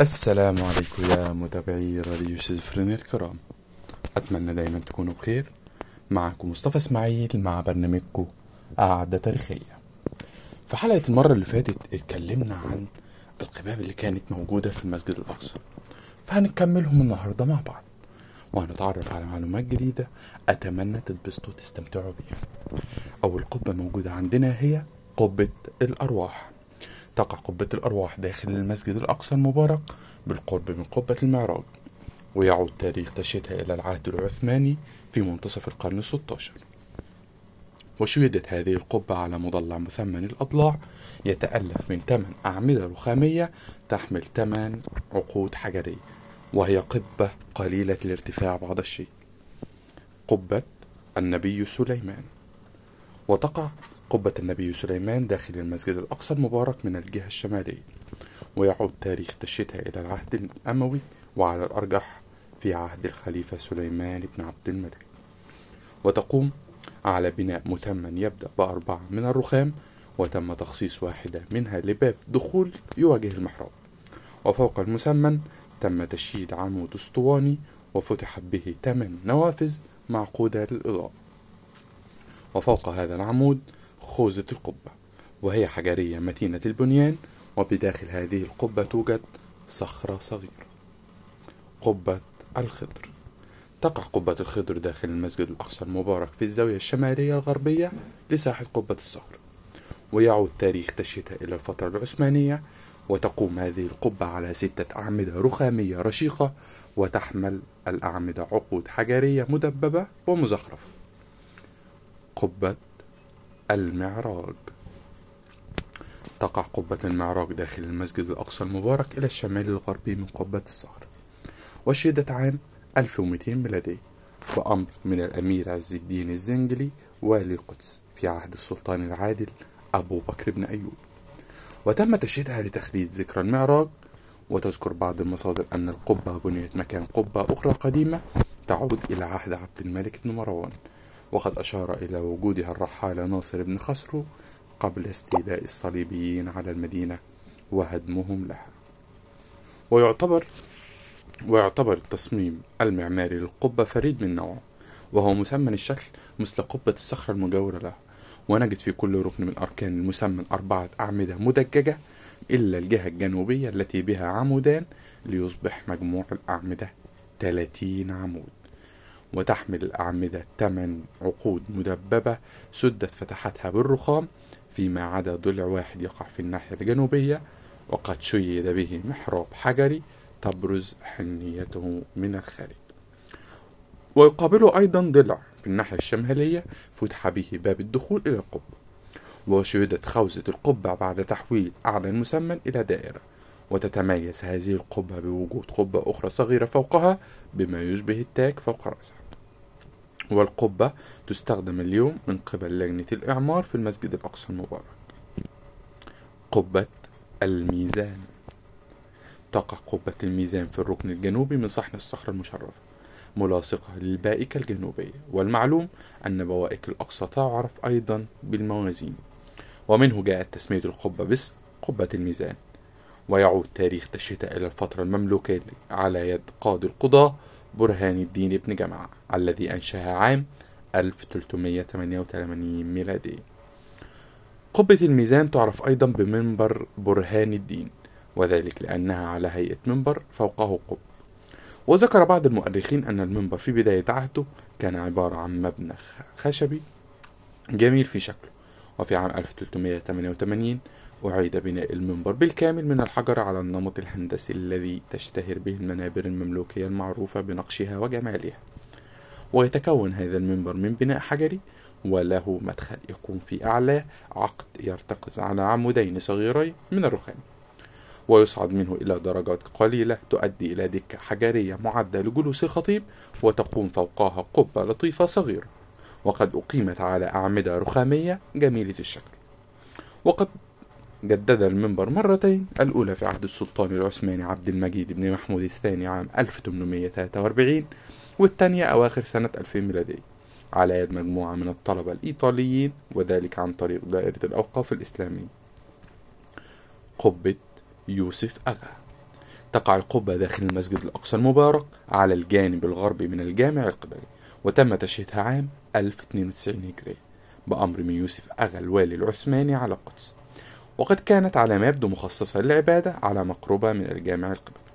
السلام عليكم يا متابعي راديو شزفرين الكرام. أتمنى دايما تكونوا بخير. معكم مصطفى إسماعيل مع برنامجكم قعدة تاريخية. في حلقة المرة اللي فاتت اتكلمنا عن القباب اللي كانت موجودة في المسجد الأقصى. فهنكملهم النهاردة مع بعض وهنتعرف على معلومات جديدة أتمنى تتبسطوا وتستمتعوا بيها. أول قبة موجودة عندنا هي قبة الأرواح. تقع قبة الأرواح داخل المسجد الأقصى المبارك بالقرب من قبة المعراج ويعود تاريخ تشييدها إلى العهد العثماني في منتصف القرن الستاشر. وشيدت هذه القبة على مضلع مثمن الأضلاع يتألف من ثمان أعمدة رخامية تحمل ثمان عقود حجرية وهي قبة قليلة الارتفاع بعض الشيء. قبة النبي سليمان. وتقع قبة النبي سليمان داخل المسجد الأقصى المبارك من الجهة الشمالية ويعود تاريخ تشييدها إلى العهد الأموي وعلى الأرجح في عهد الخليفة سليمان بن عبد الملك. وتقوم على بناء مثمن يبدأ بأربعة من الرخام وتم تخصيص واحدة منها لباب دخول يواجه المحراب. وفوق المسمن تم تشييد عمود أسطواني وفتحت به ثمان نوافذ معقودة للإضاءة. وفوق هذا العمود خوذة القبة وهي حجرية متينة البنيان وبداخل هذه القبة توجد صخرة صغيرة قبة الخضر. تقع قبة الخضر داخل المسجد الأقصى المبارك في الزاوية الشمالية الغربية لساحة قبة الصخر ويعود تاريخ تشييدها إلى الفترة العثمانية وتقوم هذه القبة على ستة أعمدة رخامية رشيقة وتحمل الأعمدة عقود حجرية مدببة ومزخرفة. قبة المعراج. تقع قبة المعراج داخل المسجد الأقصى المبارك إلى الشمال الغربي من قبة الصخر وشيدت عام 1200 ميلادي بأمر من الأمير عز الدين الزنجلي والي القدس في عهد السلطان العادل أبو بكر بن أيوب. وتم تشييدها لتخليد ذكرى المعراج وتذكر بعض المصادر أن القبة بنيت مكان قبة أخرى قديمة تعود إلى عهد عبد الملك بن مروان. وقد أشار إلى وجودها الرحالة ناصر بن خسرو قبل استيلاء الصليبيين على المدينة وهدمهم لها. ويعتبر ويعتبر التصميم المعماري للقبة فريد من نوعه وهو مسمن الشكل مثل قبة الصخرة المجاورة له. ونجد في كل ركن من أركان المسمن أربعة أعمدة مدججة إلا الجهة الجنوبية التي بها عمودان ليصبح مجموع الأعمدة 30 عمود. وتحمل الأعمدة ثمان عقود مدببة سدت فتحتها بالرخام فيما عدا ضلع واحد يقع في الناحية الجنوبية وقد شيد به محراب حجري تبرز حنيته من الخارج. ويقابله أيضا ضلع في الناحية الشمالية فتح به باب الدخول إلى القبة. وشيدت خوذة القبة بعد تحويل أعلى المسمن إلى دائرة. وتتميز هذه القبة بوجود قبة أخرى صغيرة فوقها بما يشبه التاج فوق رأسها. والقبة تستخدم اليوم من قبل لجنة الإعمار في المسجد الأقصى المبارك. قبة الميزان. تقع قبة الميزان في الركن الجنوبي من صحن الصخرة المشرفة ملاصقة للبائكة الجنوبية. والمعلوم أن بوائك الأقصى تعرف أيضا بالموازين. ومنه جاءت تسمية القبة باسم قبة الميزان. ويعود تاريخ تشييدها إلى الفترة المملوكية على يد قاضي القضاة برهان الدين بن جمعة الذي أنشأها عام 1388 ميلادي. قبة الميزان تعرف أيضا بمنبر برهان الدين وذلك لأنها على هيئة منبر فوقه قب وذكر بعض المؤرخين أن المنبر في بداية عهده كان عبارة عن مبنى خشبي جميل في شكله. وفي عام 1388 أعيد بناء المنبر بالكامل من الحجر على النمط الهندسي الذي تشتهر به المنابر المملوكية المعروفة بنقشها وجمالها. ويتكون هذا المنبر من بناء حجري وله مدخل يكون في أعلاه عقد يرتكز على عمودين صغيرين من الرخام. ويصعد منه إلى درجات قليلة تؤدي إلى دكة حجرية معدة لجلوس الخطيب وتقوم فوقها قبة لطيفة صغيرة. وقد أقيمت على أعمدة رخامية جميلة الشكل. وقد جدد المنبر مرتين الأولى في عهد السلطان العثماني عبد المجيد بن محمود الثاني عام 1843 والثانية أواخر سنة 2000 ميلادية. على يد مجموعة من الطلبة الإيطاليين وذلك عن طريق دائرة الأوقاف الإسلامية. قبة يوسف أغا. تقع القبة داخل المسجد الأقصى المبارك على الجانب الغربي من الجامع القبلي. وتم تشييدها عام 1092 هجرية بأمر من يوسف أغا الوالي العثماني على القدس. وقد كانت على ما يبدو مخصصة للعبادة على مقربة من الجامع القبلي.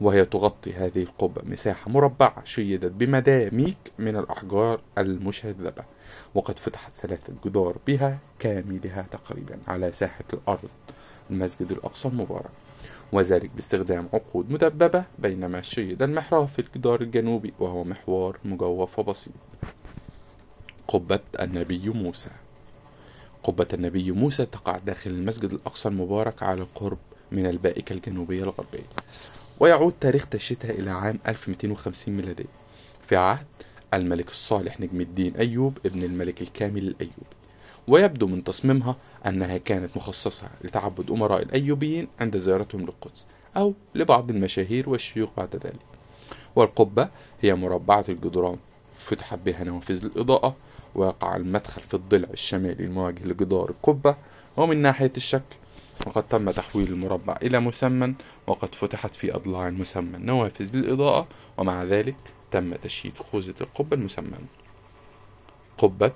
وهي تغطي هذه القبة مساحة مربعة شيدت بمداميك من الأحجار المشذبة وقد فتحت ثلاثة جدار بها كاملها تقريبا على ساحة الأرض المسجد الأقصى المبارك. وذلك باستخدام عقود مدببة بينما شيد المحراب في الجدار الجنوبي وهو محور مجوف وبسيط. قبة النبي موسى. قبة النبي موسى تقع داخل المسجد الأقصى المبارك على القرب من البائكة الجنوبية الغربية ويعود تاريخ تشييدها إلى عام 1250 ميلادي. في عهد الملك الصالح نجم الدين أيوب ابن الملك الكامل الأيوبي. ويبدو من تصميمها أنها كانت مخصصة لتعبد أمراء الأيوبيين عند زيارتهم للقدس أو لبعض المشاهير والشيوخ بعد ذلك. والقبة هي مربعة الجدران فتحت بها نوافذ الإضاءة ويقع المدخل في الضلع الشمالي المواجه لجدار القبة ومن ناحية الشكل وقد تم تحويل المربع إلى مثمن وقد فتحت في أضلاع المثمن نوافذ للإضاءة ومع ذلك تم تشييد خوذة القبة المثمن قبة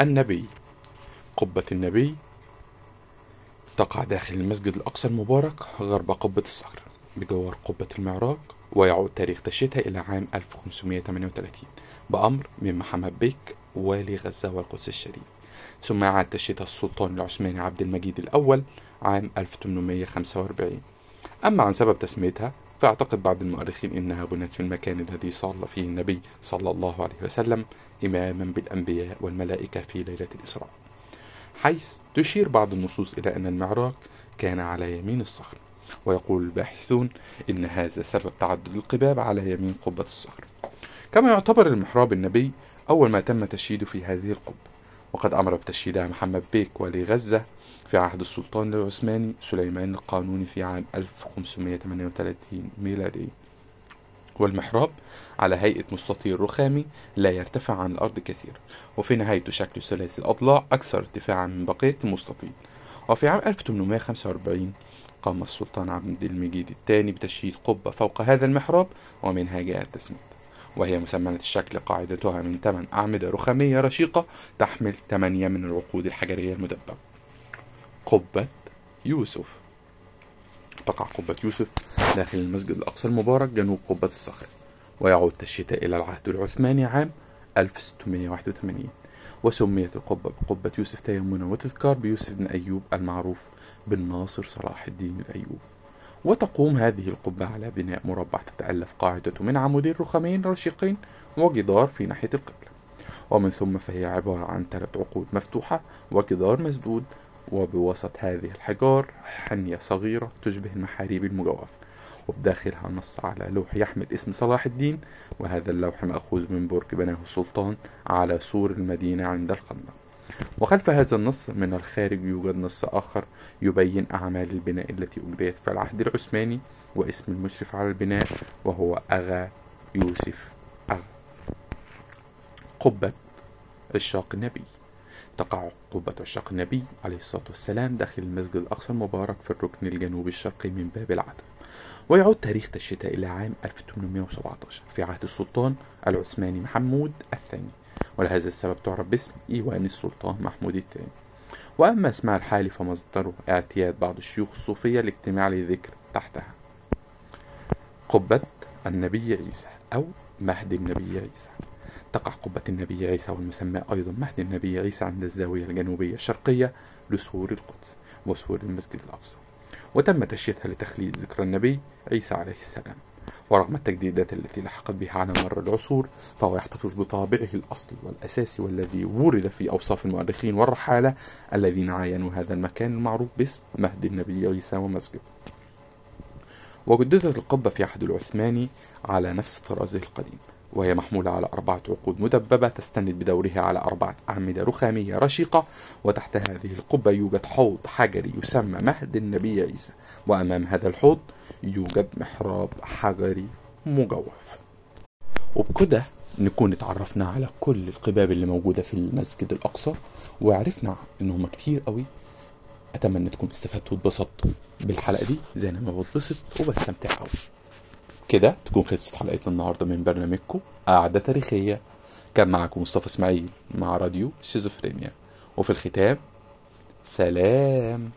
النبي. قبة النبي تقع داخل المسجد الأقصى المبارك غرب قبة الصخر بجوار قبة المعراج ويعود تاريخ تشييدها إلى عام 1538 بأمر من محمد بيك والي غزة والقدس الشريف. ثم أعاد تشييدها السلطان العثماني عبد المجيد الأول عام 1845 أما عن سبب تسميتها فاعتقد بعض المؤرخين إنها بنيت في المكان الذي صلى فيه النبي صلى الله عليه وسلم إماما بالأنبياء والملائكة في ليلة الإسراء. حيث تشير بعض النصوص إلى أن المعراج كان على يمين الصخر ويقول الباحثون إن هذا سبب تعدد القباب على يمين قبة الصخر. كما يعتبر المحراب النبي أول ما تم تشييده في هذه القبة. وقد أمر بتشييدها محمد بيك ولي غزة في عهد السلطان العثماني سليمان القانوني في عام 1538 ميلادي. والمحراب على هيئة مستطيل رخامي لا يرتفع عن الأرض كثيرا وفي نهايته شكل ثلاثي الأضلاع أكثر ارتفاعا من بقية المستطيل. وفي عام 1845 قام السلطان عبد المجيد الثاني بتشييد قبة فوق هذا المحراب ومنها جاء التسمية وهي مسمنة الشكل قاعدتها من ثمان أعمدة رخامية رشيقة تحمل ثمانية من العقود الحجرية المدببة قبة يوسف. تقع قبة يوسف داخل المسجد الأقصى المبارك جنوب قبة الصخر ويعود تشييدها إلى العهد العثماني عام 1681 وسميت القبة بقبة يوسف تيمنا وتذكار بيوسف بن أيوب المعروف بالناصر صلاح الدين الأيوب. وتقوم هذه القبة على بناء مربع تتألف قاعدته من عمودين رخامين رشيقين وجدار في ناحية القبلة ومن ثم فهي عبارة عن ثلاث عقود مفتوحة وجدار مسدود وبوسط هذه الحجار حنية صغيرة تشبه المحاريب المجوفة وبداخلها نص على لوح يحمل اسم صلاح الدين وهذا اللوح مأخوذ من برج بناه السلطان على سور المدينة عند الخندق. وخلف هذا النص من الخارج يوجد نص آخر يبين أعمال البناء التي أجريت في العهد العثماني واسم المشرف على البناء وهو أغا يوسف أغا قبة عشاق النبي. تقع قبة عشاق النبي عليه الصلاة والسلام داخل المسجد الأقصى المبارك في الركن الجنوبي الشرقي من باب العتبة ويعود تاريخ تشييدها إلى عام 1817 في عهد السلطان العثماني محمود الثاني. ولهذا السبب تعرف باسم إيوان السلطان محمود الثاني. وأما اسمها الحالي فمصدره اعتياد بعض الشيوخ الصوفية الاجتماع لذكر تحتها. قبة النبي عيسى أو مهد النبي عيسى. تقع قبة النبي عيسى والمسمى أيضا مهد النبي عيسى عند الزاوية الجنوبية الشرقية لسور القدس وسور المسجد الأقصى. وتم تشييدها لتخليد ذكرى النبي عيسى عليه السلام. ورغم التجديدات التي لحقت بها على مر العصور فهو يحتفظ بطابعه الأصلي والأساسي والذي ورد في أوصاف المؤرخين والرحالة الذين عاينوا هذا المكان المعروف باسم مهد النبي عيسى ومسجد. وجددت القبة في عهد العثماني على نفس طرازه القديم. وهي محمولة على أربعة عقود مدببة تستند بدورها على أربعة أعمدة رخامية رشيقة وتحت هذه القبة يوجد حوض حجري يسمى مهد النبي عيسى وأمام هذا الحوض يوجد محراب حجري مجوف. وبكده نكون اتعرفنا على كل القباب اللي موجودة في المسجد الأقصى وعرفنا إن هما كتير قوي. أتمنى تكون استفدتوا واتبسطتوا بالحلقة دي. زي ما بتبسط وبستمتع قوي كده تكون خلصت حلقتنا النهارده من برنامجكم قعده تاريخية. كان معكم مصطفى إسماعيل مع راديو شيزوفرينيا. وفي الختام سلام.